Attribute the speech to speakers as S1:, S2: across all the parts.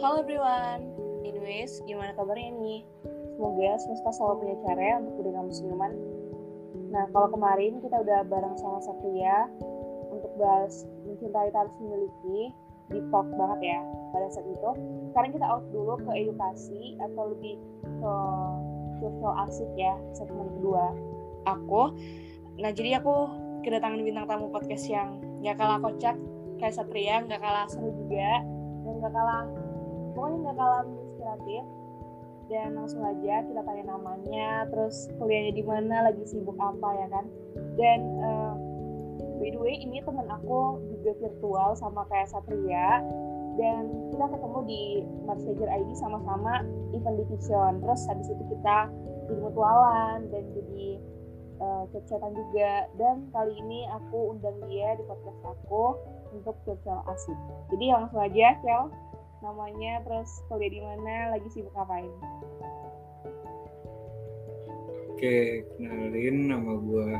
S1: Halo everyone, anyways, gimana kabarnya nih? Semoga semesta selalu punya cara ya untuk beri kamu senyuman. Nah, kalau kemarin kita udah bareng sama Satria untuk bahas mencintai harus memiliki, deep talk banget ya pada saat itu. Sekarang kita out dulu ke edukasi atau lebih ke social asik ya, segmen kedua. Aku, nah jadi aku kedatangan bintang tamu podcast yang gak kalah kocak kayak Satria, gak kalah seru juga, dan gak kalah pokoknya nggak kalah inspiratif. Dan langsung aja kita tanya namanya terus kuliahnya di mana lagi sibuk apa ya kan? Dan uh, by the way ini teman aku juga virtual sama kayak Satria. Dan kita ketemu di Marseger ID sama-sama event division terus habis itu kita jadi mutualan dan jadi uh, juga. Dan kali ini aku undang dia di podcast aku untuk virtual asik jadi langsung aja Kel namanya terus kuliah di mana lagi sibuk ngapain?
S2: Oke kenalin nama gue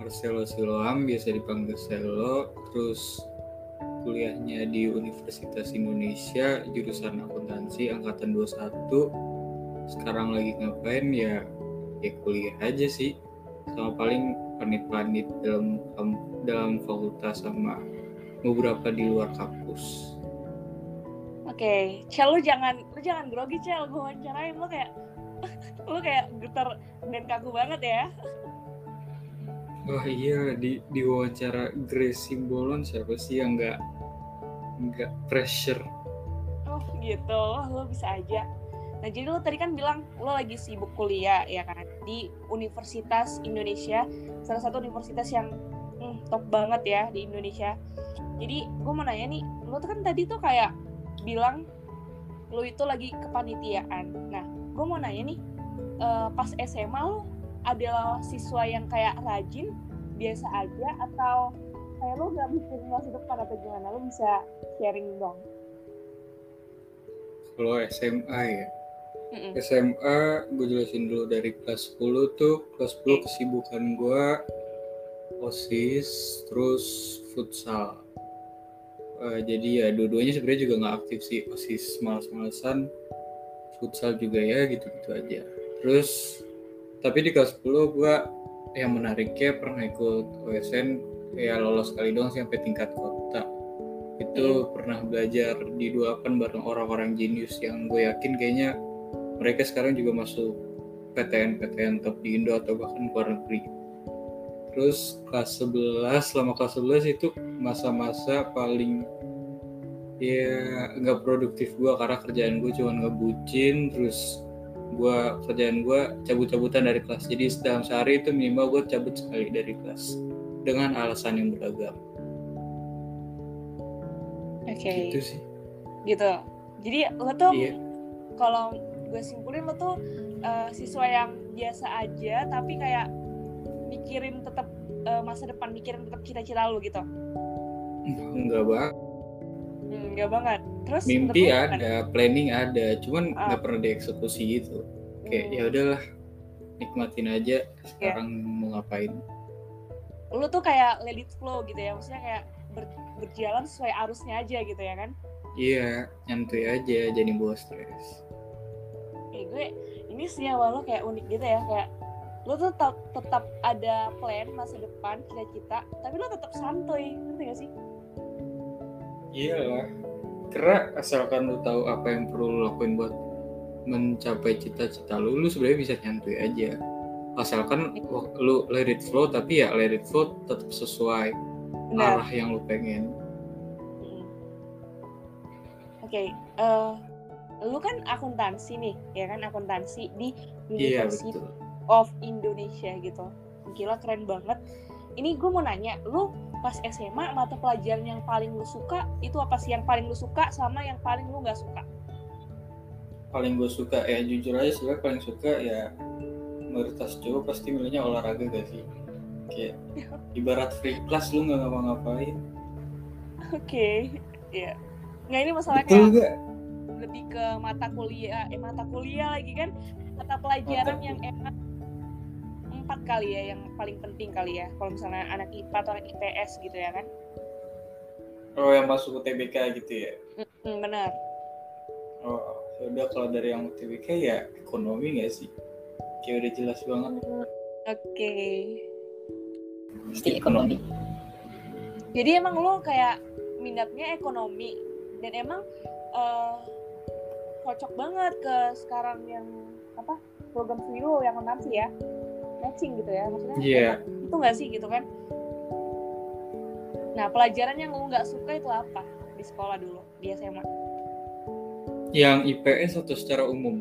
S2: Marcelo Siloam biasa dipanggil Selo. Terus kuliahnya di Universitas Indonesia jurusan akuntansi angkatan 21 sekarang lagi ngapain? Ya ya kuliah aja sih. Sama paling panit-panit dalam dalam fakultas sama beberapa di luar kampus
S1: okay. Cel lu jangan lu jangan grogi Cel gue wawancarain lu kayak lu kayak getar dan kaku banget ya
S2: Wah iya di di wawancara Grace Simbolon siapa sih yang nggak nggak pressure?
S1: Oh gitu, lo bisa aja. Nah jadi lo tadi kan bilang lo lagi sibuk kuliah ya kan di Universitas Indonesia, salah satu universitas yang hmm, top banget ya di Indonesia. Jadi gue mau nanya nih, lo tuh kan tadi tuh kayak bilang lu itu lagi kepanitiaan. Nah, gue mau nanya nih, uh, pas SMA lu adalah siswa yang kayak rajin, biasa aja, atau kayak lu gak mikirin masa depan atau gimana? Lu bisa sharing dong.
S2: Kalau SMA ya, mm -mm. SMA gue jelasin dulu dari kelas 10 tuh, kelas 10 kesibukan gue OSIS, terus futsal uh, jadi ya dua-duanya sebenarnya juga nggak aktif sih. Osis malas-malasan futsal juga ya gitu-gitu aja. Terus tapi di kelas 10 gue yang menariknya pernah ikut OSN ya lolos kali doang sampai tingkat kota. Itu hmm. pernah belajar di 28 bareng orang-orang jenius yang gue yakin kayaknya mereka sekarang juga masuk PTN-PTN top di Indo atau bahkan luar negeri. Terus kelas 11 selama kelas 11 itu masa-masa paling ya nggak produktif gue karena kerjaan gue cuma ngebucin terus gue kerjaan gue cabut-cabutan dari kelas. Jadi dalam sehari itu minimal gue cabut sekali dari kelas dengan alasan yang beragam.
S1: Oke. Okay. gitu sih. Gitu. Jadi lo tuh yeah. kalau gue simpulin lo tuh uh, siswa yang biasa aja tapi kayak mikirin tetap uh, masa depan mikirin tetap cita-cita lu gitu
S2: Enggak banget.
S1: Enggak banget. Terus
S2: mimpi ada, kan? planning ada, cuman ah. nggak ah. pernah dieksekusi gitu. Kayak hmm. ya udahlah, nikmatin aja sekarang yeah. mau ngapain.
S1: Lu tuh kayak let it flow gitu ya, maksudnya kayak ber, berjalan sesuai arusnya aja gitu ya kan?
S2: Iya, nyantuy aja jadi bawa stres.
S1: Eh gue ini sih awal lo kayak unik gitu ya, kayak lo tuh tetap, tetap ada plan masa depan cita-cita tapi lo tetap santuy ngerti gak sih
S2: iyalah. Karena asalkan lu tahu apa yang perlu lu lakuin buat mencapai cita-cita lu lu sebenarnya bisa nyantuy aja. Asalkan lu let it flow tapi ya let it flow tetap sesuai Benar. arah yang lu pengen.
S1: Hmm. oke okay, uh, eh, lu kan akuntansi nih ya kan? Akuntansi di
S2: iya, University iya,
S1: of Indonesia gitu. Gila keren banget. Ini gue mau nanya lu pas SMA mata pelajaran yang paling lu suka itu apa sih? Yang paling lu suka sama yang paling lu nggak suka?
S2: Paling gue suka ya jujur aja sih paling suka ya mayoritas cowok pasti milihnya olahraga gak sih? Kayak ibarat free class lu nggak ngapa-ngapain.
S1: Oke okay. ya nggak ini masalahnya kayak lebih ke mata kuliah eh mata kuliah lagi kan? Mata pelajaran mata yang enak empat kali ya yang paling penting kali ya kalau misalnya anak IPA atau anak IPS gitu ya kan?
S2: Oh yang masuk UTBK gitu ya?
S1: Mm, benar.
S2: Oh udah kalau dari yang UTBK ya ekonomi nggak sih? Kayak udah jelas banget.
S1: Oke. Okay.
S3: pasti ekonomi.
S1: jadi emang lo kayak minatnya ekonomi dan emang uh, cocok banget ke sekarang yang apa program studi lo yang sih ya matching gitu ya maksudnya
S2: yeah.
S1: itu nggak sih? Gitu kan. Nah pelajaran yang lo nggak suka itu apa di sekolah dulu di SMA
S2: yang IPS atau secara umum?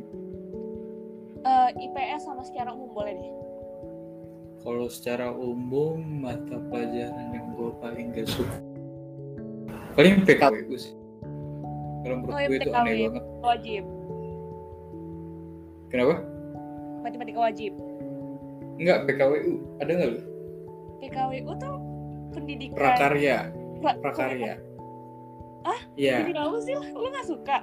S1: Uh, eh, IPS sama secara umum boleh deh.
S2: Kalau secara umum mata pelajaran yang gue paling gak suka. Paling PKW sih. Kalau menurut oh, gue itu aneh banget.
S1: Wajib.
S2: Kenapa?
S1: Matematika wajib
S2: enggak PKWU ada nggak lu?
S1: PKWU tuh pendidikan.
S2: Prakarya. Pra prakarya.
S1: ah iya. Jadi apa sih lu? Nggak suka?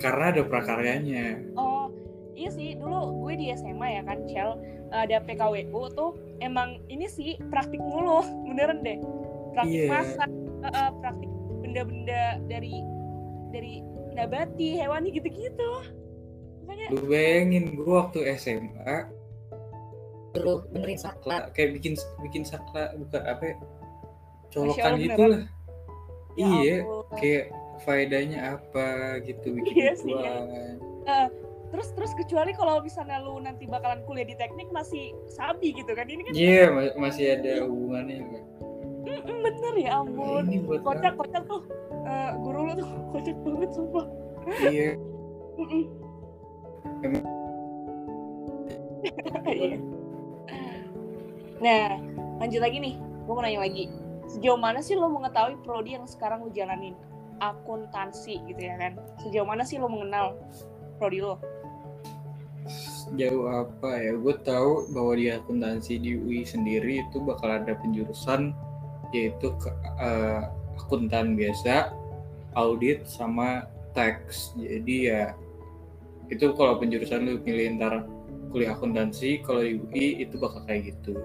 S2: Karena ada prakaryanya.
S1: Oh iya sih. Dulu gue di SMA ya kan Cel ada PKWU tuh emang ini sih praktik mulu. Beneran deh. Praktik yeah. masak. Uh, praktik benda-benda dari dari nabati hewani gitu-gitu.
S2: Makanya lu bayangin gue waktu SMA
S3: dulu benerin sakla
S2: kayak bikin bikin sakla bukan apa ya colokan gitu lah. Ya iya ampun. kayak faedahnya apa gitu bikin iya sih, ya.
S1: uh, terus terus kecuali kalau misalnya lu nanti bakalan kuliah di teknik masih sabi gitu kan ini kan
S2: iya yeah, masih ada hubungannya kan
S1: mm bener ya ampun. Kocak kocak tuh. Uh, guru lu tuh kocak banget sumpah.
S2: Iya.
S1: Iya Nah, lanjut lagi nih. Gue mau nanya lagi. Sejauh mana sih lo mengetahui prodi yang sekarang lo jalanin? Akuntansi gitu ya kan. Sejauh mana sih lo mengenal prodi lo?
S2: Jauh apa ya? Gue tahu bahwa di akuntansi di UI sendiri itu bakal ada penjurusan yaitu ke, uh, akuntan biasa, audit sama tax. Jadi ya itu kalau penjurusan lu pilih ntar kuliah akuntansi, kalau di UI itu bakal kayak gitu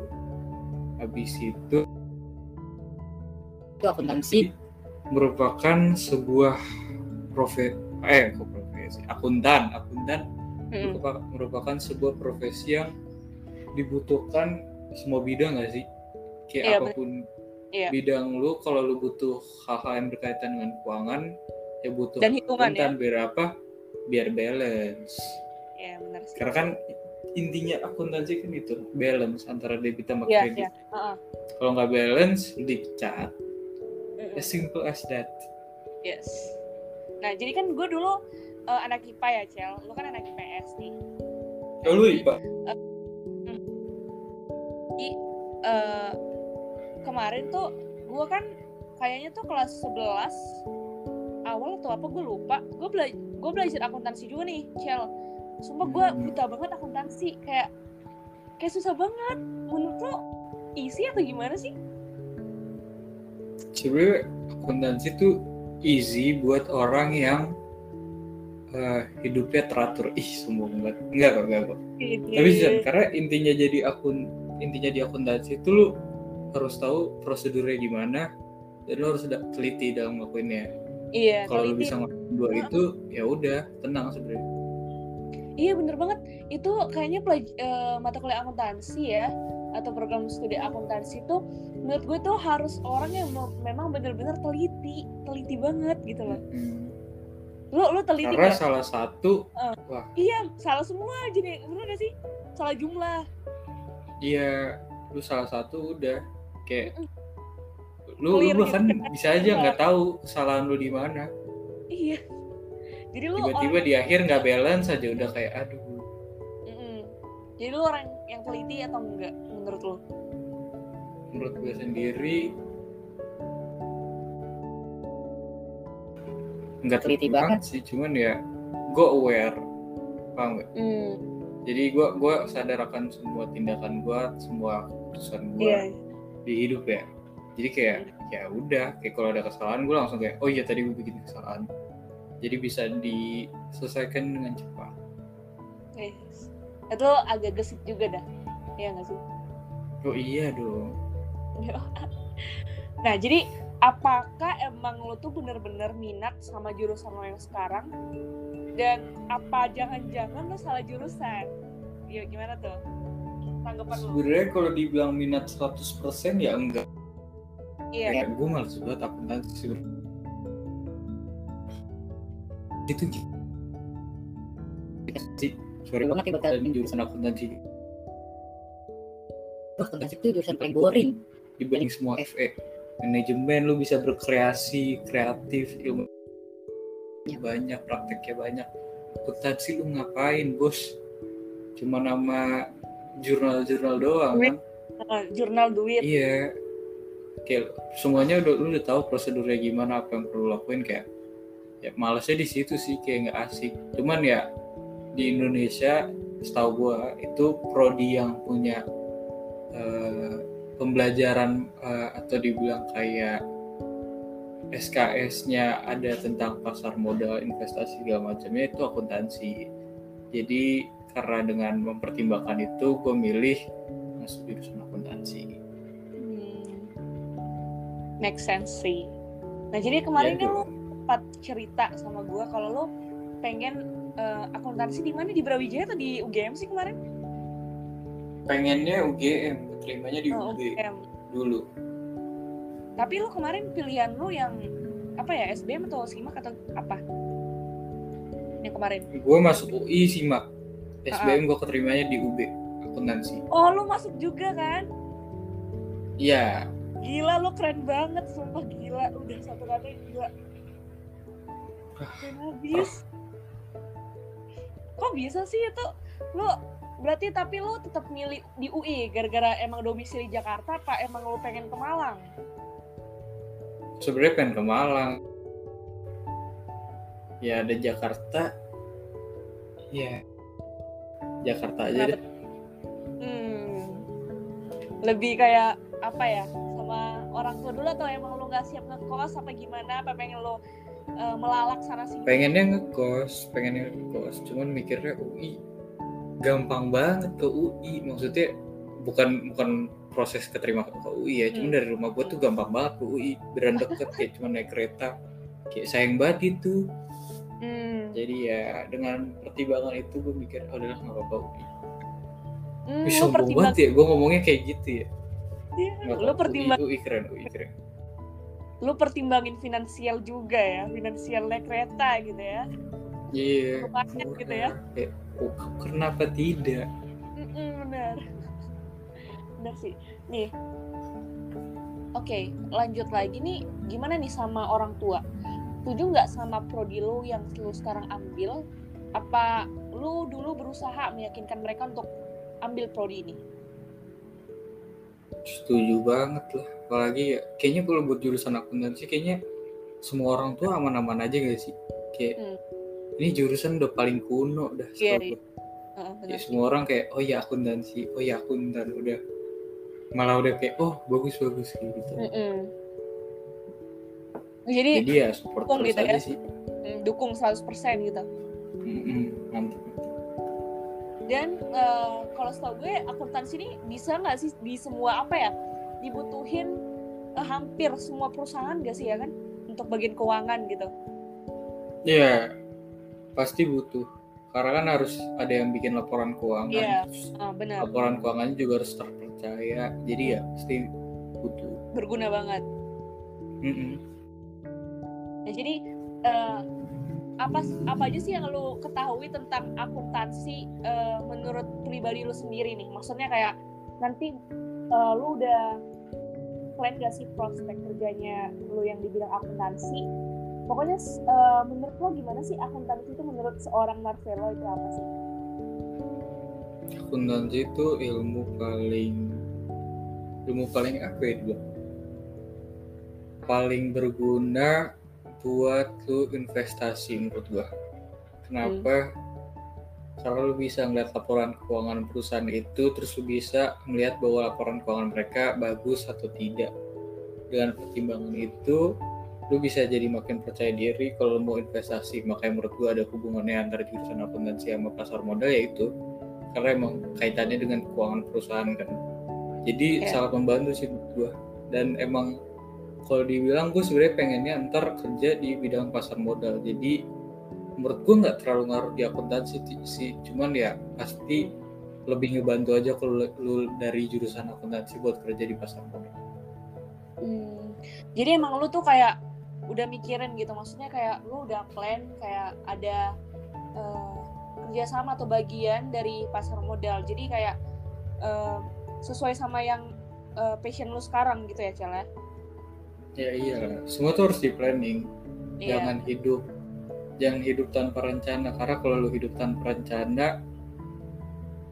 S2: habis itu
S3: itu akuntansi
S2: merupakan sebuah profesi eh kok profesi akuntan akuntan hmm. merupakan, sebuah profesi yang dibutuhkan semua bidang gak sih kayak iya, apa pun iya. bidang lu kalau lu butuh hal-hal yang berkaitan dengan keuangan ya butuh
S1: dan hitungan ya
S2: biar apa biar balance
S1: ya benar sih.
S2: karena kan intinya akuntansi kan itu balance antara debit sama yeah, kredit. Yeah. Uh -uh. Kalau nggak balance dicat. Mm -mm. As simple as that.
S1: Yes. Nah jadi kan gue dulu uh, anak IPA ya Cel, lu kan anak IPS nih.
S2: Ya lu IPA. Uh.
S1: Jadi uh, kemarin tuh gue kan kayaknya tuh kelas 11 awal atau apa gue lupa. Gue bela gue belajar akuntansi juga nih Cel sumpah gue buta banget akuntansi kayak kayak susah banget. Menurut lo easy atau gimana sih?
S2: Sebenarnya akuntansi tuh easy buat orang yang uh, hidupnya teratur. Ih sombong banget. Enggak kok enggak kok tapi sih karena intinya jadi akun intinya di akuntansi itu lo harus tahu prosedurnya gimana dan lo harus teliti dalam ngelakuinnya
S1: iya
S2: kalau lo bisa ngelakuin dua itu ya udah tenang sebenarnya
S1: Iya bener banget. Itu kayaknya uh, mata kuliah akuntansi ya atau program studi akuntansi itu menurut gue tuh harus orang yang memang bener-bener teliti, teliti banget gitu loh. Hmm. Lu lu teliti
S2: Karena gak? salah satu uh,
S1: wah. Iya, salah semua jadi bener gak sih? Salah jumlah.
S2: Iya, lu salah satu udah kayak mm lu, lu bahkan gitu. bisa aja nggak tahu kesalahan lu di mana.
S1: Iya jadi lu
S2: tiba-tiba di akhir nggak balance aja udah kayak aduh
S1: Mm-mm. jadi lu orang yang teliti atau enggak menurut lu
S2: menurut gue sendiri nggak teliti banget sih cuman ya gue aware paham gak? Mm. jadi gue gue sadar akan semua tindakan gue semua keputusan gue yeah. di hidup ya jadi kayak ya udah kayak kalau ada kesalahan gue langsung kayak oh iya tadi gue bikin kesalahan jadi bisa diselesaikan dengan cepat.
S1: Yes. Itu agak gesit juga dah, ya nggak sih?
S2: Oh iya dong.
S1: nah jadi apakah emang lo tuh bener-bener minat sama jurusan lo yang sekarang? Dan apa jangan-jangan lo salah jurusan? Ya gimana tuh? Tanggapan lo?
S2: Sebenarnya kalau dibilang minat 100% ya enggak.
S1: Iya.
S2: Ya, gue males banget akuntansi itu sih sorry
S3: banget ya bakal
S2: jurusan akuntansi
S3: wah akuntansi itu jurusan paling boring.
S2: Dibanding semua FE manajemen lu bisa berkreasi kreatif ilmu.
S3: Ya.
S2: banyak prakteknya banyak. Akuntansi lu ngapain bos? Cuma nama jurnal-jurnal doang
S1: Duit.
S2: kan?
S1: Eh, jurnal duit.
S2: Iya. Kayak semuanya udah lu udah tahu prosedurnya gimana apa yang perlu lakuin kayak ya malesnya di situ sih kayak nggak asik. Cuman ya di Indonesia setahu gua itu prodi yang punya eh, pembelajaran eh, atau dibilang kayak SKS-nya ada tentang pasar modal investasi segala macamnya itu akuntansi. Jadi karena dengan mempertimbangkan itu gue milih masuk jurusan akuntansi.
S1: Hmm. make sense sih. Nah jadi kemarin
S2: Ya,
S1: kan sempat cerita sama gue kalau lo pengen eh, akuntansi di mana di Brawijaya atau di UGM sih kemarin
S2: pengennya UGM keterimanya di
S1: Oh,
S2: UB
S1: UGM.
S2: dulu
S1: Tapi lu kemarin pilihan lu yang apa ya SBM atau SIMAK atau apa? Yang kemarin.
S2: gue masuk UI sih mak SBM gue keterimanya di UB akuntansi
S1: Oh lu masuk juga kan?
S2: iya
S1: Gila lu keren banget sumpah gila. Udah satu kali gila. Keren habis. Kok bisa sih itu? Lu berarti tapi lu tetap milih di UI gara-gara emang domisili Jakarta apa emang lu pengen ke Malang?
S2: sebenarnya pengen ke Malang ya ada Jakarta ya Jakarta aja
S1: Kenapa?
S2: deh
S1: Hmm. Lebih kayak apa ya? Sama orang tua dulu atau emang lu nggak siap ngekos apa gimana? Apa pengen lu eh, melalak sana sini?
S2: pengennya ngekos pengennya ngekos. Cuman mikirnya UI gampang banget ke UI maksudnya bukan bukan proses keterima ke UI ya. Cuman
S1: Hmm.
S2: dari rumah gue tuh gampang banget ke UI beran deket kayak cuma naik kereta. Kayak sayang banget gitu.
S1: Hmm.
S2: jadi ya dengan pertimbangan itu gue mikir oh udah nggak apa-apa UI
S1: Hmm,
S2: Wih,
S1: lu
S2: sombong
S1: pertimbang
S2: banget ya gue ngomongnya kayak gitu ya.
S1: Iya, lu
S2: apa-apa,
S1: pertimbang
S2: UI, UI keren UI keren
S1: lu pertimbangin finansial juga ya, finansialnya kereta gitu ya.
S2: iya
S1: Lumayan
S2: murah.
S1: gitu ya.
S2: Kayak, oh, kenapa tidak
S1: Mm-mm, benar. Benar sih. Nih. Oke, lanjut lagi nih. Gimana nih sama orang tua? Setuju nggak sama prodi lu yang lu sekarang ambil? Apa lu dulu berusaha meyakinkan mereka untuk ambil prodi ini?
S2: setuju banget lah apalagi ya kayaknya kalau buat jurusan akuntansi kayaknya semua orang tua aman-aman aja gak sih kayak
S1: Hmm.
S2: ini jurusan udah paling kuno dah
S1: Iya, iya.
S2: gue.
S1: Heeh,
S2: Ya, semua orang kayak oh ya akuntansi oh ya akuntan udah malah udah kayak oh bagus bagus kayak gitu
S1: Mm-mm. Jadi
S2: jadi ya support
S1: dukung
S2: terus
S1: gitu
S2: aja
S1: ya?
S2: sih
S1: mm, dukung 100% gitu.
S2: Mm-mm, mantap
S1: Dan eh, kalau setahu gue akuntansi ini bisa nggak sih di semua apa ya dibutuhin eh, hampir semua perusahaan gak sih ya kan untuk bagian keuangan gitu.
S2: ya pasti butuh karena kan harus ada yang bikin laporan keuangan
S1: Iya.
S2: terus
S1: Ah, benar
S2: laporan keuangannya juga harus terpercaya jadi ya pasti butuh
S1: berguna banget.
S2: Mm-mm.
S1: Nah jadi eh, apa apa aja sih yang lu ketahui tentang akuntansi eh, menurut pribadi lu sendiri nih? Maksudnya kayak nanti eh, lu udah plan gak sih prospek kerjanya lu yang dibilang akuntansi? Pokoknya eh, menurut lo gimana sih akuntansi itu menurut seorang Marcelo itu apa sih?
S2: akuntansi itu ilmu paling ilmu paling apa ya dibilang? paling berguna buat lu investasi menurut gua kenapa karena lu bisa ngeliat laporan keuangan perusahaan itu terus lu bisa melihat bahwa laporan keuangan mereka bagus atau tidak. Dengan pertimbangan itu lu bisa jadi makin percaya diri kalau lu mau investasi. Makanya menurut gua ada hubungannya antara jurusan akuntansi sama pasar modal yaitu karena emang kaitannya dengan keuangan perusahaan kan. Jadi
S1: Iya.
S2: sangat membantu sih gua. Dan emang kalau dibilang gue sebenarnya pengennya ntar kerja di bidang pasar modal. Jadi menurut gue nggak terlalu ngaruh di akuntansi sih cuman ya pasti lebih ngebantu aja kalau lu dari jurusan akuntansi buat kerja di pasar modal
S1: Hmm, jadi emang lu tuh kayak udah mikirin gitu, maksudnya kayak lu udah plan kayak ada uh, kerjasama atau bagian dari pasar modal. Jadi kayak uh, sesuai sama yang uh, passion lu sekarang gitu ya, Cel ya?
S2: Ya iya, semua tuh harus di planning.
S1: Iya.
S2: Jangan hidup jangan hidup tanpa rencana karena kalau lu hidup tanpa rencana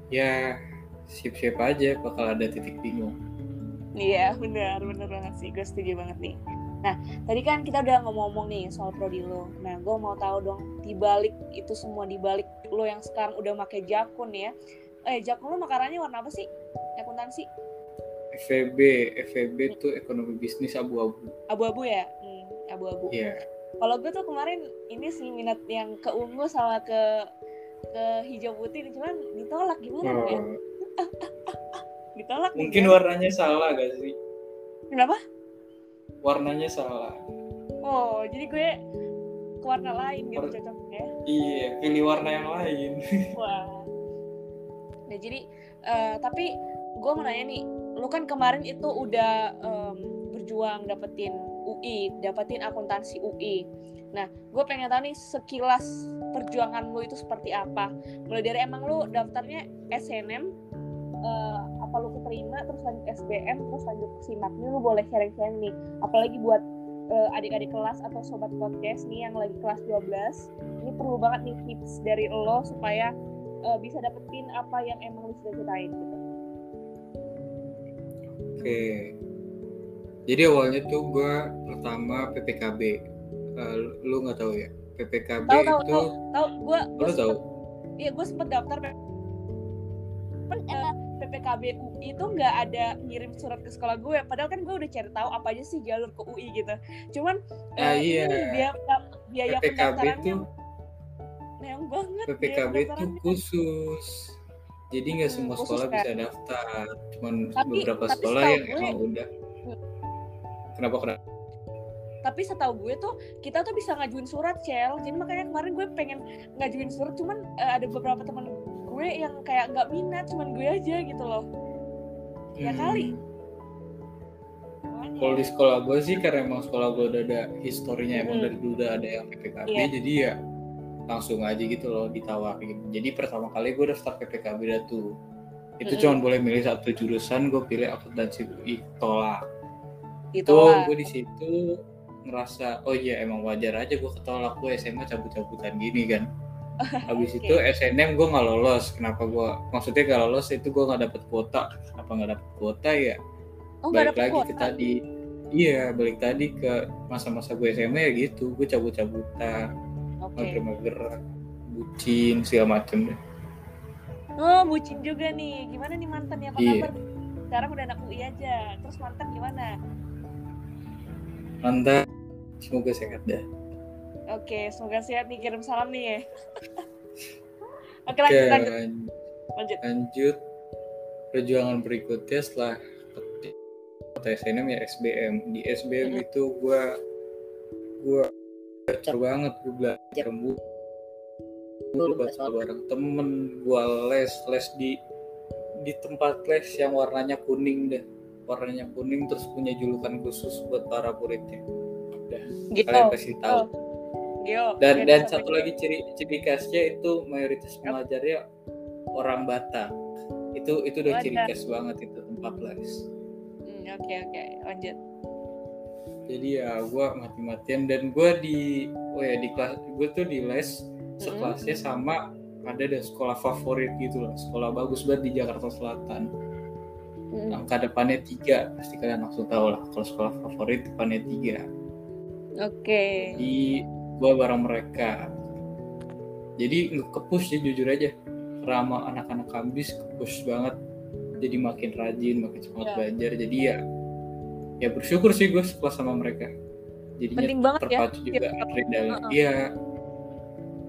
S2: ya siap-siap aja bakal ada titik bingung.
S1: Iya benar benar banget sih gue setuju banget nih. Nah tadi kan kita udah ngomong-ngomong nih soal prodi lo. Nah gue mau tahu dong dibalik itu semua dibalik lo yang sekarang udah make jakun ya. Eh jakun lo makarannya warna apa sih? Akuntansi?
S2: FEB, FEB hmm. tuh ekonomi bisnis abu-abu.
S1: Abu-abu ya? Hmm, abu-abu.
S2: Iya. Yeah.
S1: Kalau gue tuh kemarin ini sih minat yang ke ungu sama ke ke hijau putih, cuman ditolak gimana oh. ya? ditolak
S2: mungkin juga. warnanya salah gak sih
S1: kenapa
S2: warnanya salah
S1: oh jadi gue ke warna lain gitu War cocoknya
S2: iya pilih warna yang lain
S1: wah nah jadi uh, tapi gue mau nanya nih lu kan kemarin itu udah um, berjuang dapetin UI dapetin akuntansi UI nah gue pengen tahu nih sekilas perjuangan lu itu seperti apa? Mulai dari emang lu daftarnya SNM uh, apa lu keterima terus lanjut SBM terus lanjut simak. Nih lu boleh sharing-sharing nih. Apalagi buat uh, adik-adik kelas atau sobat podcast nih yang lagi kelas 12 ini perlu banget nih tips dari lo supaya uh, bisa dapetin apa yang emang lu sudah ceritain gitu.
S2: Oke jadi awalnya tuh gue pertama PPKB uh, lu nggak tahu ya? PPKB tahu,
S1: itu tahu tahu. Gue
S2: gue tahu?
S1: iya gue sempet daftar kan uh, PPKB UI itu nggak ada ngirim surat ke sekolah gue. Padahal kan gue udah cari tahu apa aja sih jalur ke UI gitu. Cuman
S2: ah, uh, iya.
S1: biaya biaya
S2: PPKB itu
S1: yang banget
S2: PPKB itu khusus. Jadi nggak hmm, semua sekolah kan? bisa daftar. Cuman tapi, beberapa tapi sekolah yang gue, emang udah hmm. Kenapa kenapa
S1: tapi setahu gue tuh kita tuh bisa ngajuin surat cel jadi makanya kemarin gue pengen ngajuin surat cuman uh, ada beberapa teman gue yang kayak nggak minat cuman gue aja gitu loh ya hmm. kali
S2: kalau di sekolah gue sih karena emang sekolah gue udah ada historinya emang hmm. dari dulu udah ada yang PPKB yeah. jadi ya langsung aja gitu loh ditawarin jadi pertama kali gue daftar PPKB dah tuh itu mm -hmm. cuma boleh milih satu jurusan gue pilih akuntansi UI tolak itu gue di situ ngerasa oh iya emang wajar aja gue ketolak gue SMA cabut-cabutan gini kan. Habis okay. itu SNM gue nggak lolos. Kenapa gue maksudnya gak lolos itu gue nggak dapet kuota. Apa nggak dapet kuota ya oh, balik lagi kuota. ke tadi. Iya balik tadi ke masa-masa gue SMA ya gitu. Gue cabut-cabutan okay. mager-mager bucin segala macem deh.
S1: Oh bucin juga nih. Gimana nih mantan ya apa yeah. kabar? Sekarang udah anak UI aja. Terus mantan gimana
S2: mantan semoga sehat dah
S1: Oke, semoga sehat nih. Kirim salam nih ya. Oke, lanjut, lanjut.
S2: Lanjut. Lanjut. Perjuangan berikutnya setelah SNM ya SBM. Di SBM hmm. itu gue gue belajar banget gue belajar bu gue belajar bareng temen gue les les di di tempat les yang warnanya kuning deh warnanya kuning terus punya julukan khusus buat para muridnya udah gitu. kalian pasti tahu oh Yo, dan dan satu lagi ciri ciri khasnya itu mayoritas pelajarnya orang Batak. Itu itu udah ciri khas banget itu tempat les.
S1: Hmm, oke okay, oke okay. lanjut.
S2: Jadi ya gue mati-matian dan gue di oh ya di kelas gue tuh di les sekelasnya mm -hmm. sama ada ada sekolah favorit gitu lah sekolah bagus banget di Jakarta Selatan. Mm. Angka depannya tiga pasti kalian langsung tahu lah kalau sekolah favorit depannya tiga.
S1: Oke. Okay.
S2: Di gue bareng mereka jadi kepush sih jujur aja ramah anak-anak kampus kepush banget jadi makin rajin makin semangat yeah. belajar jadi ya ya bersyukur sih gue sekelas sama mereka jadinya
S1: Penting banget
S2: ya. terpacu ya. juga adrenalin uh iya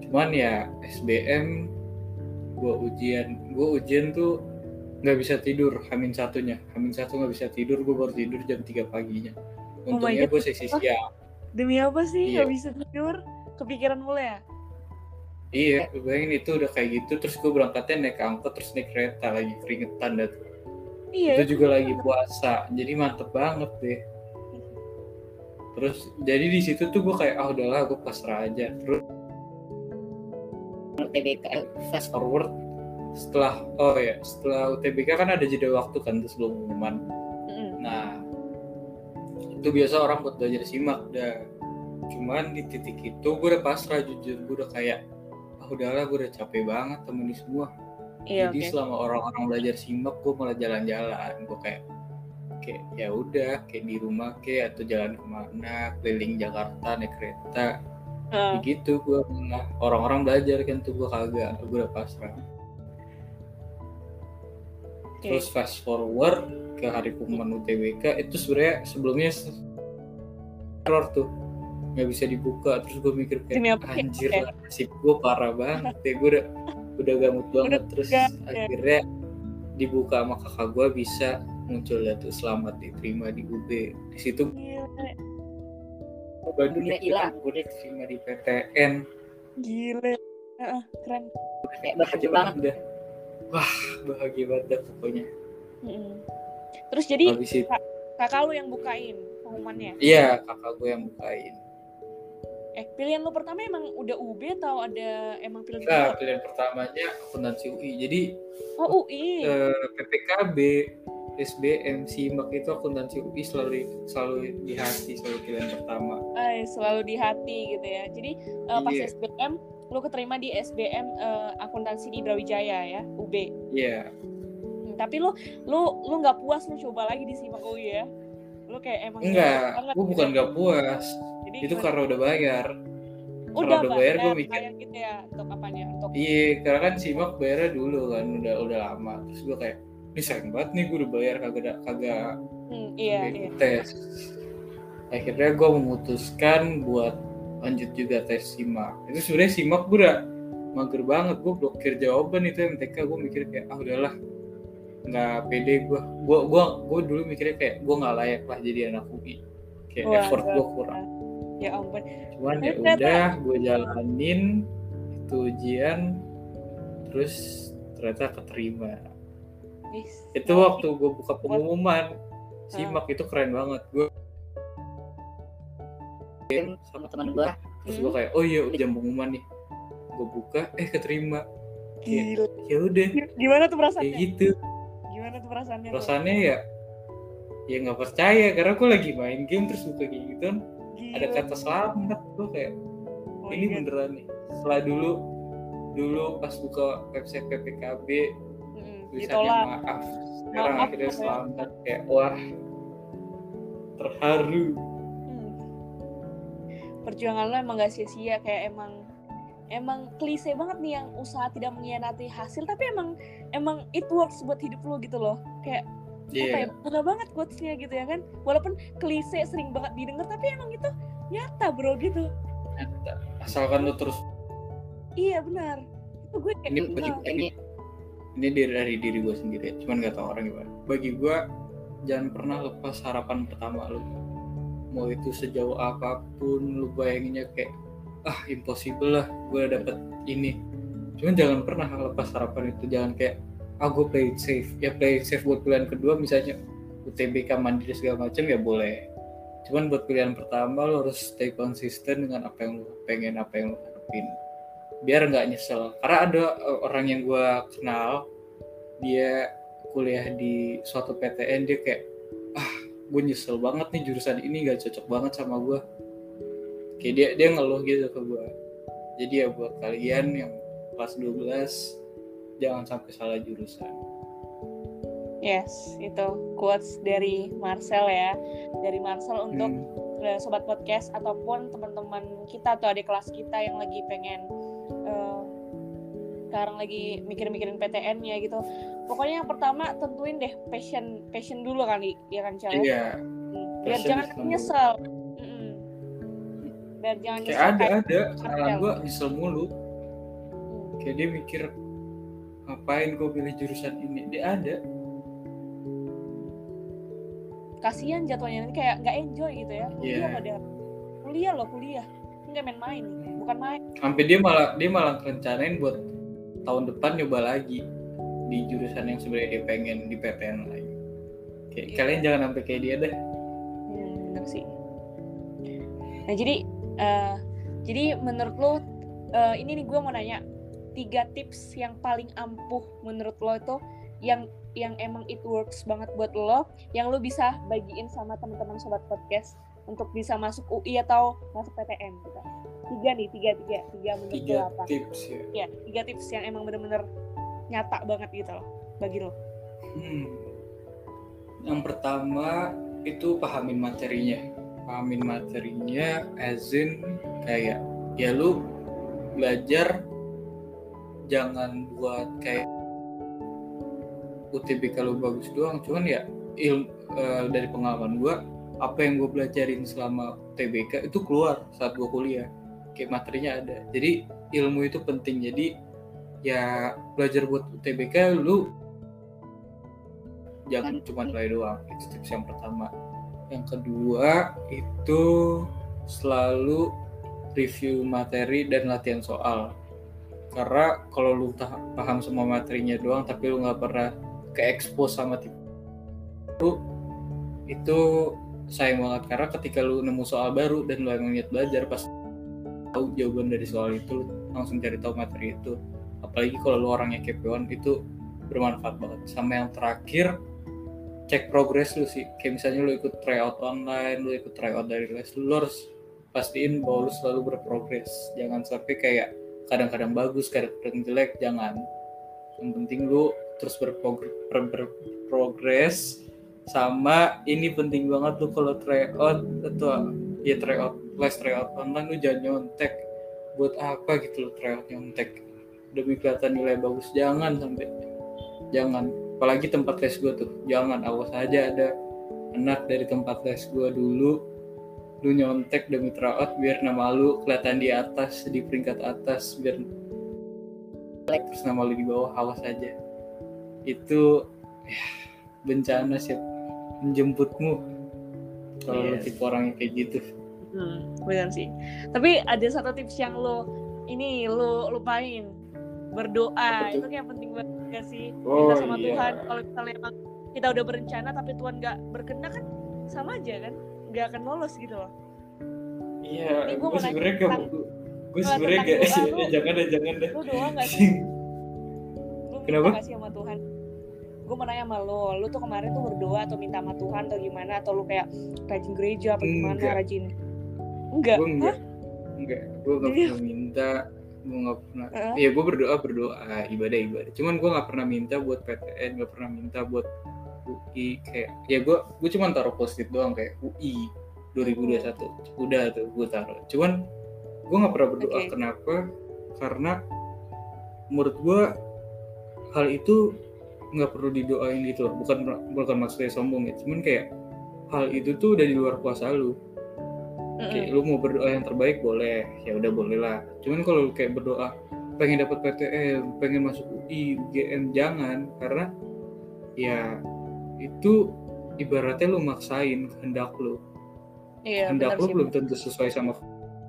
S2: cuman ya SBM gue ujian gue ujian tuh nggak bisa tidur hamin satunya hamin satu nggak bisa tidur gue baru tidur jam 3 paginya
S1: Oh
S2: untungnya
S1: God.
S2: gue seksi siang
S1: Demi apa sih
S2: Iya.
S1: nggak bisa tidur? Kepikiran mulu ya?
S2: iya gue bayangin itu udah kayak gitu terus gue berangkatnya naik angkot terus naik kereta lagi keringetan dan
S1: Iya.
S2: itu juga lagi puasa jadi mantep banget deh terus jadi di situ tuh gue kayak ah udahlah gue pasrah aja terus
S3: UTBK eh, fast
S2: forward setelah oh ya setelah UTBK kan ada jeda waktu kan sebelum pengumuman.
S1: Mm-mm.
S2: nah itu biasa orang buat belajar simak dah cuman di titik itu gue udah pasrah jujur. Gue udah kayak ah udahlah gue udah capek banget temen ini semua.
S1: Iya
S2: jadi
S1: oke.
S2: selama orang-orang belajar simak gue malah jalan-jalan. Gue kayak kayak ya udah kayak di rumah kayak atau jalan ke mana keliling Jakarta naik kereta.
S1: Heeh.
S2: gitu gue orang-orang belajar kan tuh gue kagak gue udah pasrah
S1: Oke.
S2: terus fast forward ke hari pengumuman UTBK itu sebenarnya sebelumnya se- error tuh nggak bisa dibuka terus gue mikir kayak
S1: apa ya?
S2: anjir lah nasib gue parah banget ya gue udah udah gamut banget terus
S1: gak, ya.
S2: akhirnya dibuka sama kakak gue bisa muncul ya tuh selamat diterima di UB di situ
S3: Gila, gila.
S2: gue diterima di PTN
S1: gile. Keren.
S3: kayak banget
S2: dah wah bahagia banget dah pokoknya
S1: Mm-mm. Terus jadi
S2: itu
S1: kakak lu yang bukain pengumumannya?
S2: iya kakak gue yang bukain
S1: Eh pilihan lu pertama emang udah UB atau ada emang pilihan
S2: Nah,
S1: kedua?
S2: pilihan pertamanya akuntansi UI. Jadi
S1: Oh UI.
S2: eh, PPKB, SBM, SIMAK itu akuntansi UI selalu selalu di hati selalu pilihan pertama.
S1: Ay, selalu di hati gitu ya. Jadi eh, pas
S2: Iya.
S1: SBM lu keterima di SBM eh, akuntansi di Brawijaya ya, UB.
S2: Iya,
S1: Hmm, tapi lu lu lu nggak puas lu coba lagi di SIMAK UI ya? Lu kayak emang
S2: enggak, gue bukan nggak puas.
S1: Jadi
S2: Itu
S1: gimana?
S2: karena udah bayar.
S1: udah,
S2: udah bayar, gua
S1: bayar,
S2: mikir.
S1: bayar gitu ya untuk apanya? Untuk
S2: Iya, karena kan SIMAK bayarnya dulu kan udah udah lama. Terus gue kayak, ini sayang banget nih gue udah bayar kagak kagak
S1: Hmm, iya iya.
S2: tes. Akhirnya gue memutuskan buat lanjut juga tes SIMAK. Itu sebenarnya SIMAK gue udah mager banget. Gue blokir jawaban itu MTK. Gue mikir kayak ah udahlah nggak pede gue. Gue gua gue dulu mikirnya kayak gue nggak layak lah jadi anak UI. Kayak
S1: Wah,
S2: effort gue kurang.
S1: Ya ampun.
S2: Cuman ya udah gue jalanin itu ujian terus ternyata keterima.
S1: Is,
S2: Itu waktu gue buka pengumuman SIMAK itu keren banget. Gue
S3: sama teman gua
S2: terus gue kayak oh iya jam pengumuman nih gue buka eh keterima
S1: Gila.
S2: ya udah
S1: Gimana tuh
S2: kayak
S1: perasaannya?
S2: gitu
S1: Gimana tuh perasaannya?
S2: perasaannya ya ya nggak percaya karena gue lagi main game terus buka kayak gitu kan
S1: Gila.
S2: ada kata selamat gue kayak
S1: Oh,
S2: ini
S1: iya.
S2: beneran nih setelah dulu dulu pas buka website PPKB
S1: Mm,
S2: tulisannya maaf sekarang
S1: Maaf,
S2: akhirnya
S1: ya.
S2: selamat kayak wah terharu
S1: Hmm. Perjuangan lo emang gak sia-sia kayak emang emang klise banget nih yang usaha tidak mengkhianati hasil tapi emang emang it works buat hidup lo gitu loh. Kayak apa
S2: iya
S1: ya bener banget quotesnya gitu ya kan. Walaupun klise sering banget didengar tapi emang itu nyata bro gitu.
S2: Nyata. asalkan lu terus
S1: iya benar. Itu gue kayak
S2: ini
S1: "Ah,
S2: bagi ini ini dari, dari diri gue sendiri ya, cuman gak tau orang gimana. Bagi gue jangan pernah lepas harapan pertama lu mau itu sejauh apa pun lu bayanginnya kayak ah impossible lah gue dapet ini. Cuman jangan pernah lepas harapan itu jangan kayak ah gue play it safe. Ya play it safe buat pilihan kedua misalnya UTBK mandiri segala macam ya boleh. Cuman buat pilihan pertama lo harus stay konsisten dengan apa yang lo pengen apa yang lo harapin. Biar nggak nyesel. Karena ada uh, orang yang gue kenal dia kuliah di suatu PTN dia kayak gue nyesel banget nih jurusan ini gak cocok banget sama gue. Kayak dia dia ngeluh gitu ke gue. Jadi ya buat kalian yang kelas 12 jangan sampai salah jurusan.
S1: Yes itu quotes dari Marcel ya. Dari Marcel untuk
S2: Hmm.
S1: sobat podcast ataupun teman-teman kita atau adik kelas kita yang lagi pengen eh, sekarang lagi mikir-mikirin PTN-nya gitu. Pokoknya yang pertama tentuin deh passion passion dulu kali ya kan Cel?
S2: iya
S1: Hmm, Biar
S2: passion
S1: jangan nyesel. Mm-mm. Biar jangan
S2: kayak
S1: nyesel
S2: ada ada kenalan
S1: Marcel.
S2: gue nyesel mulu
S1: Hmm.
S2: kayak dia mikir ngapain gue pilih jurusan ini dia ada
S1: kasihan jatuhnya nanti kayak nggak enjoy gitu ya kuliah
S2: Iya.
S1: pada kuliah loh kuliah nggak main-main bukan main
S2: sampai dia malah dia malah rencanain buat tahun depan nyoba lagi di jurusan yang sebenarnya dia pengen di PTN lagi kayak
S1: Iya.
S2: kalian jangan sampai kayak dia deh
S1: Hmm, bener sih. Nah jadi, eh, jadi menurut lo, eh, ini nih gue mau nanya tiga tips yang paling ampuh menurut lo itu yang yang emang it works banget buat lo, yang lo bisa bagiin sama teman-teman sobat podcast untuk bisa masuk UI atau masuk PTN gitu. Tiga nih, tiga tiga tiga menurut
S2: tiga
S1: apa?
S2: tips ya
S1: Ya, tiga tips yang emang bener-bener nyata banget gitu loh bagi lo.
S2: Hmm. Yang pertama itu pahamin materinya. Pahamin materinya as in kayak ya lu belajar jangan buat kayak UTBK lu bagus doang. Cuman ya ilmu dari pengalaman gua apa yang gue belajarin selama UTBK itu keluar saat gua kuliah. Kayak materinya ada. Jadi ilmu itu penting. Jadi ya belajar buat UTBK lu jangan cuma nilai doang. Itu tips yang pertama. Yang kedua itu selalu review materi dan latihan soal. Karena kalau lu paham semua materinya doang tapi lu nggak pernah ke expose sama tip itu itu sayang banget. Karena ketika lu nemu soal baru dan lu emang niat belajar pas tahu jawaban dari soal itu langsung cari tahu materi itu. Apalagi kalau lu orangnya kepoan itu bermanfaat banget. Sama yang terakhir cek progres lu sih. Kayak misalnya lu ikut tryout online lu ikut tryout dari les lu harus pastiin bahwa lu selalu berprogres. Jangan sampai kayak kadang-kadang bagus kadang-kadang jelek jangan. Yang penting lu terus berprogres, berprogres sama ini penting banget lu kalau tryout atau ya tryout les tryout. Online lu jangan nyontek buat apa gitu lu tryout nyontek. Demi kelihatan nilai bagus jangan sampai. Jangan. Apalagi tempat les gue tuh jangan. Awas aja ada anak dari tempat les gue dulu lu nyontek demi tryout biar nama lu kelihatan di atas di peringkat atas biar terus nama lu di bawah awas aja. Itu ya, bencana sih. Menjemputmu. Kalau
S1: Yes.
S2: tipe orang yang kayak gitu
S1: Hmm, benar sih. Tapi ada satu tips yang lo ini lo lupain. Berdoa
S2: tuh?
S1: itu kayak penting banget gak sih?
S2: Oh,
S1: minta sama
S2: iya.
S1: Tuhan. Kalau misalnya emang kita udah berencana tapi Tuhan nggak berkenan kan sama aja kan? Nggak akan lolos gitu loh.
S2: Iya gue sebenarnya gak
S1: tentang-
S2: gue sebenarnya
S1: tentang
S2: gak
S1: lu-
S2: jangan deh jangan deh.
S1: Lu doa nggak sih? Lu
S2: Kenapa?
S1: nggak sih sama Tuhan? Gue mau nanya sama lo lu tuh kemarin tuh berdoa atau minta sama Tuhan atau gimana? Atau lu kayak rajin gereja apa gimana
S2: Enggak.
S1: rajin enggak.
S2: Gue enggak.
S1: Hah?
S2: enggak. Gue gak
S1: Iya.
S2: pernah minta gue gak pernah
S1: Heeh.
S2: Iya gue berdoa berdoa ibadah ibadah. Cuman gue gak pernah minta buat PTN gak pernah minta buat UI kayak ya gue gue cuma taruh post-it doang kayak UI 2021 udah tuh gue taruh. Cuman gue gak pernah berdoa.
S1: Oke.
S2: kenapa? Karena menurut gue hal itu nggak perlu didoain gitu loh. Bukan bukan maksudnya sombong ya. Cuman kayak hal itu tuh udah di luar kuasa lu Oke, lu mau berdoa yang terbaik boleh, ya udah boleh lah. Cuman kalau lu kayak berdoa pengen dapat PTN, pengen masuk UI, UGM jangan karena ya itu ibaratnya lu maksain kehendak lu.
S1: iya
S2: kehendak
S1: benar
S2: lu
S1: sih
S2: belum tentu sesuai sama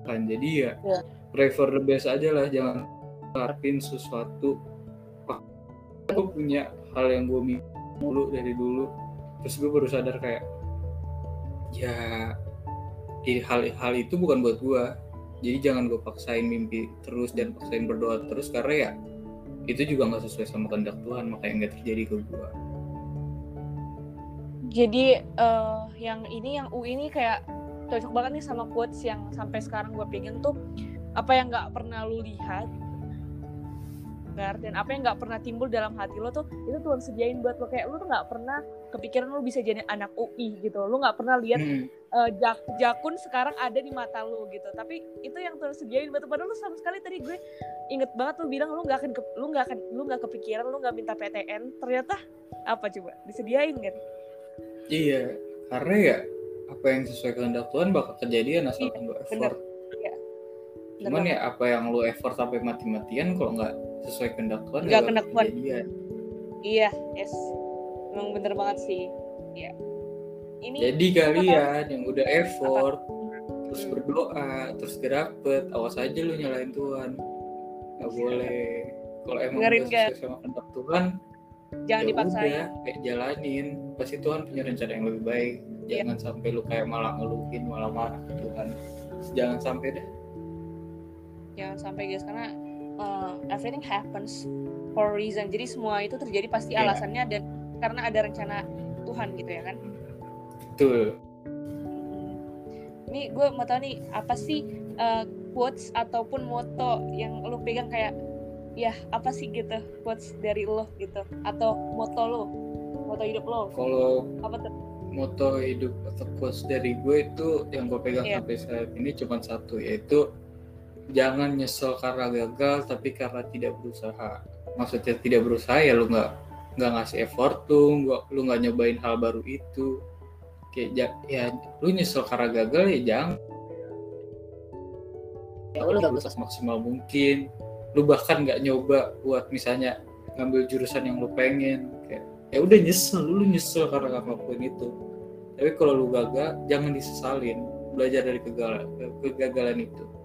S2: kan. Jadi ya
S1: Iya.
S2: pray for the best aja lah, jangan ngarepin sesuatu. Aku punya hal yang gue mulu dari dulu, terus gue baru sadar kayak ya i- hal hal itu bukan buat gua. Jadi jangan gue paksain mimpi terus dan paksain berdoa terus karena ya itu juga nggak sesuai sama kehendak Tuhan makanya nggak terjadi ke gua.
S1: Jadi eh, yang ini yang UI ini kayak cocok banget nih sama quotes yang sampai sekarang gue pegang tuh apa yang nggak pernah lu lihat Gar, dan apa yang nggak pernah timbul dalam hati lo tuh itu Tuhan sediain buat lo. Kayak lo tuh nggak pernah kepikiran lo bisa jadi anak UI gitu. Lo nggak pernah lihat
S2: Hmm,
S1: eh, jak jakun sekarang ada di mata lo gitu. Tapi itu yang Tuhan sediain buat lo. padahal lo sama sekali tadi gue inget banget lo bilang lo nggak akan ke, lo nggak akan lo nggak kepikiran lo nggak minta PTN ternyata apa coba? Disediain kan?
S2: Iya karena ya apa yang sesuai kehendak Tuhan bakal kejadian asalkan lu effort.
S1: Bener
S2: cuman
S1: banget.
S2: ya apa yang lu effort sampai mati-matian kalau nggak sesuai kehendak Tuhan
S1: Nggak
S2: nggak
S1: kehendak
S2: bakal
S1: Tuhan.
S2: kejadian
S1: Iya, yes. Emang bener banget sih. ini
S2: Jadi kalian yang udah effort, terus
S1: Hmm.
S2: berdoa, terus gak dapet, awas aja lu nyalain Tuhan. Gak boleh. Kalau emang
S1: Dengerin,
S2: udah sesuai sama kehendak Tuhan,
S1: jangan
S2: ya
S1: dipaksain
S2: udah, kayak jalanin. Pasti Tuhan punya rencana yang lebih baik.
S1: Iya.
S2: Jangan sampai lu kayak malah ngeluhin, malah marah ke Tuhan. Jangan sampai deh.
S1: jangan sampai guys karena uh, everything happens for a reason jadi semua itu terjadi pasti
S2: Iya.
S1: alasannya dan karena ada rencana Tuhan gitu ya kan
S2: Betul.
S1: Hmm. Ini gue mau tahu nih apa sih uh, quotes ataupun moto yang lo pegang kayak ya apa sih gitu quotes dari lo gitu atau moto lo moto hidup lo
S2: Kalau
S1: apa tuh
S2: moto hidup atau quotes dari gue itu yang gue pegang
S1: Iya.
S2: sampai saat ini cuma satu yaitu jangan nyesel karena gagal tapi karena tidak berusaha. Maksudnya tidak berusaha ya lu nggak nggak ngasih effort lu nggak lu nggak nyobain hal baru itu. Kayak ya lu nyesel karena gagal ya jangan.
S3: Ya lu udah berusaha.
S2: Maksimal mungkin. Lu bahkan nggak nyoba buat misalnya ngambil jurusan yang lu pengen kayak ya udah nyesel lu nyesel karena gak ngelakuin itu. Tapi kalau lu gagal jangan disesalin belajar dari kegagalan kegagalan itu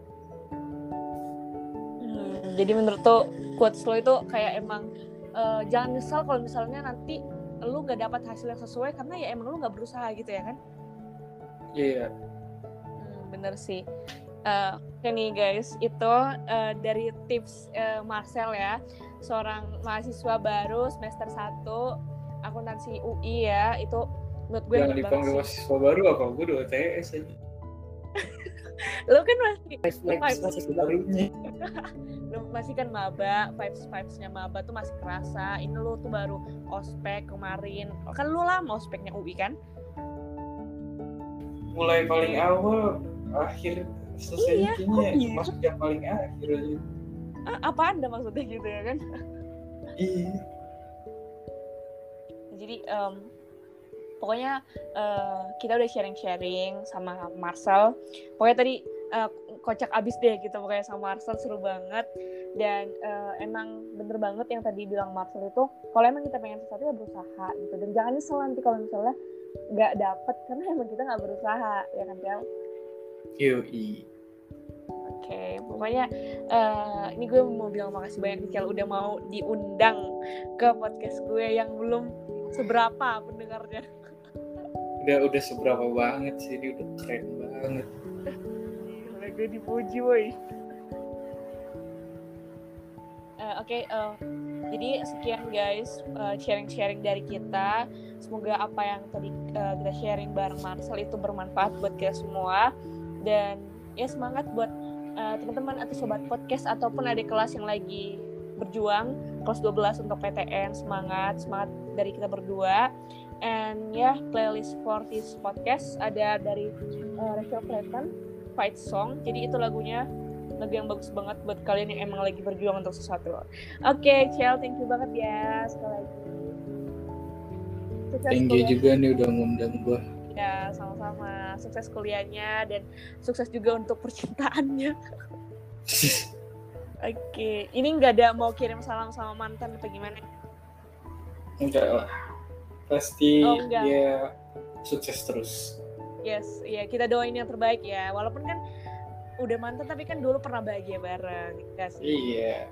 S1: Hmm, jadi menurut lo quotes lo itu kayak emang uh, jangan nyesal kalau misalnya nanti lu gak dapat hasil yang sesuai karena ya emang lu gak berusaha gitu ya kan?
S2: Iya.
S1: Hmm, bener sih. Eh, Oke nih guys, itu eh, dari tips eh, Marcel ya, seorang mahasiswa baru semester 1 akuntansi UI ya, itu menurut gue
S2: jangan dipanggil mahasiswa baru apa? Gue udah UTS aja
S1: Lu kan masih,
S3: flags masih
S1: masih kan maba, vibes vibesnya maba tuh masih kerasa. Ini lu tuh baru ospek kemarin, kan lu lama ospeknya UI kan?
S2: mulai paling awal akhir selesai
S1: Iya,
S2: kayaknya
S1: gitu?
S2: masuk yang paling akhir aja
S1: Ah, apa anda maksudnya gitu ya kan?
S2: iya
S1: jadi em, pokoknya eh, kita udah sharing-sharing sama Marcel pokoknya tadi eh, kocak abis deh gitu pokoknya sama Marcel seru banget dan eh, emang bener banget yang tadi bilang Marcel itu kalau emang kita pengen sesuatu ya berusaha gitu dan jangan nyesel nanti kalau misalnya nggak dapet karena emang kita nggak berusaha ya kan Tel?
S2: yoi
S1: Oke, pokoknya eh, ini gue mau bilang makasih banyak nih udah mau diundang ke podcast gue yang belum seberapa pendengarnya.
S2: Udah udah seberapa banget sih ini udah keren banget
S1: Gila, gue dipuji woi. Eh, Oke, eh, jadi sekian guys eh, sharing-sharing dari kita. Semoga apa yang tadi eh, kita sharing bareng Marcel itu bermanfaat buat kita semua dan ya semangat buat eh, teman-teman atau sobat podcast ataupun adik kelas yang lagi berjuang kelas 12 untuk PTN semangat semangat dari kita berdua and ya playlist for this podcast ada dari eh, Rachel Clayton Fight Song. Jadi itu lagunya lagu yang bagus banget buat kalian yang emang lagi berjuang untuk sesuatu. Oke, Chel, thank you banget ya sekali lagi. Sukses
S2: thank you
S1: kuliah-
S2: juga nih udah ngundang gua
S1: Ya, sama-sama. Sukses kuliahnya dan sukses juga untuk percintaannya. Oke, ini nggak ada mau kirim salam sama mantan apa gimana?
S2: enggak lah pasti
S1: Oh, enggak.
S2: dia sukses terus
S1: Yes, ya kita doain yang terbaik ya. Walaupun kan udah mantan tapi kan dulu pernah bahagia bareng, ya sih?
S2: iya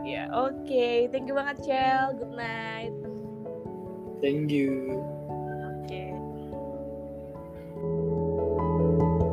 S1: Ya, oke. Thank you banget, Chel. Good night.
S2: thank you